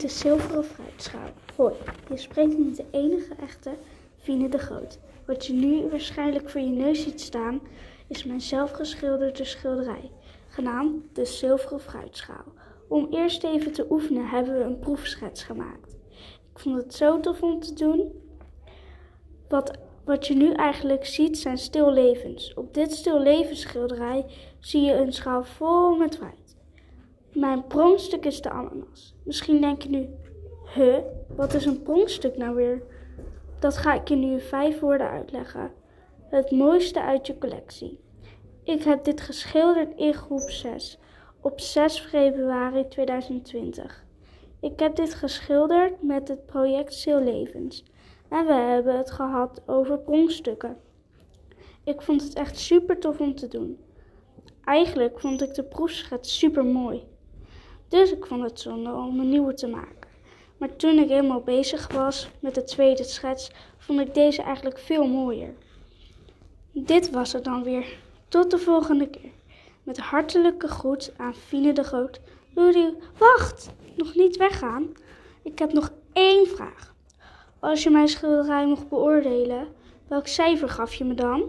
De zilveren fruitschaal. Hoi, je spreekt met de enige echte Fine de Groot. Wat je nu waarschijnlijk voor je neus ziet staan, is mijn zelfgeschilderde schilderij, genaamd de zilveren fruitschaal. Om eerst even te oefenen hebben we een proefschets gemaakt. Ik vond het zo tof om te doen. Wat, wat je nu eigenlijk ziet zijn stillevens. Op dit stillevensschilderij zie je een schaal vol met fruit. Mijn pronkstuk is de ananas. Misschien denk je nu, huh, wat is een pronkstuk nou weer? Dat ga ik je nu in vijf woorden uitleggen. Het mooiste uit je collectie. Ik heb dit geschilderd in groep 6 op 6 februari 2020. Ik heb dit geschilderd met het project Levens en we hebben het gehad over pronkstukken. Ik vond het echt super tof om te doen. Eigenlijk vond ik de proefschets super mooi. Dus ik vond het zonde om een nieuwe te maken. Maar toen ik helemaal bezig was met de tweede schets, vond ik deze eigenlijk veel mooier. Dit was het dan weer. Tot de volgende keer. Met hartelijke groet aan Fine de Groot. Rudy, wacht! Nog niet weggaan. Ik heb nog één vraag. Als je mijn schilderij mocht beoordelen, welk cijfer gaf je me dan?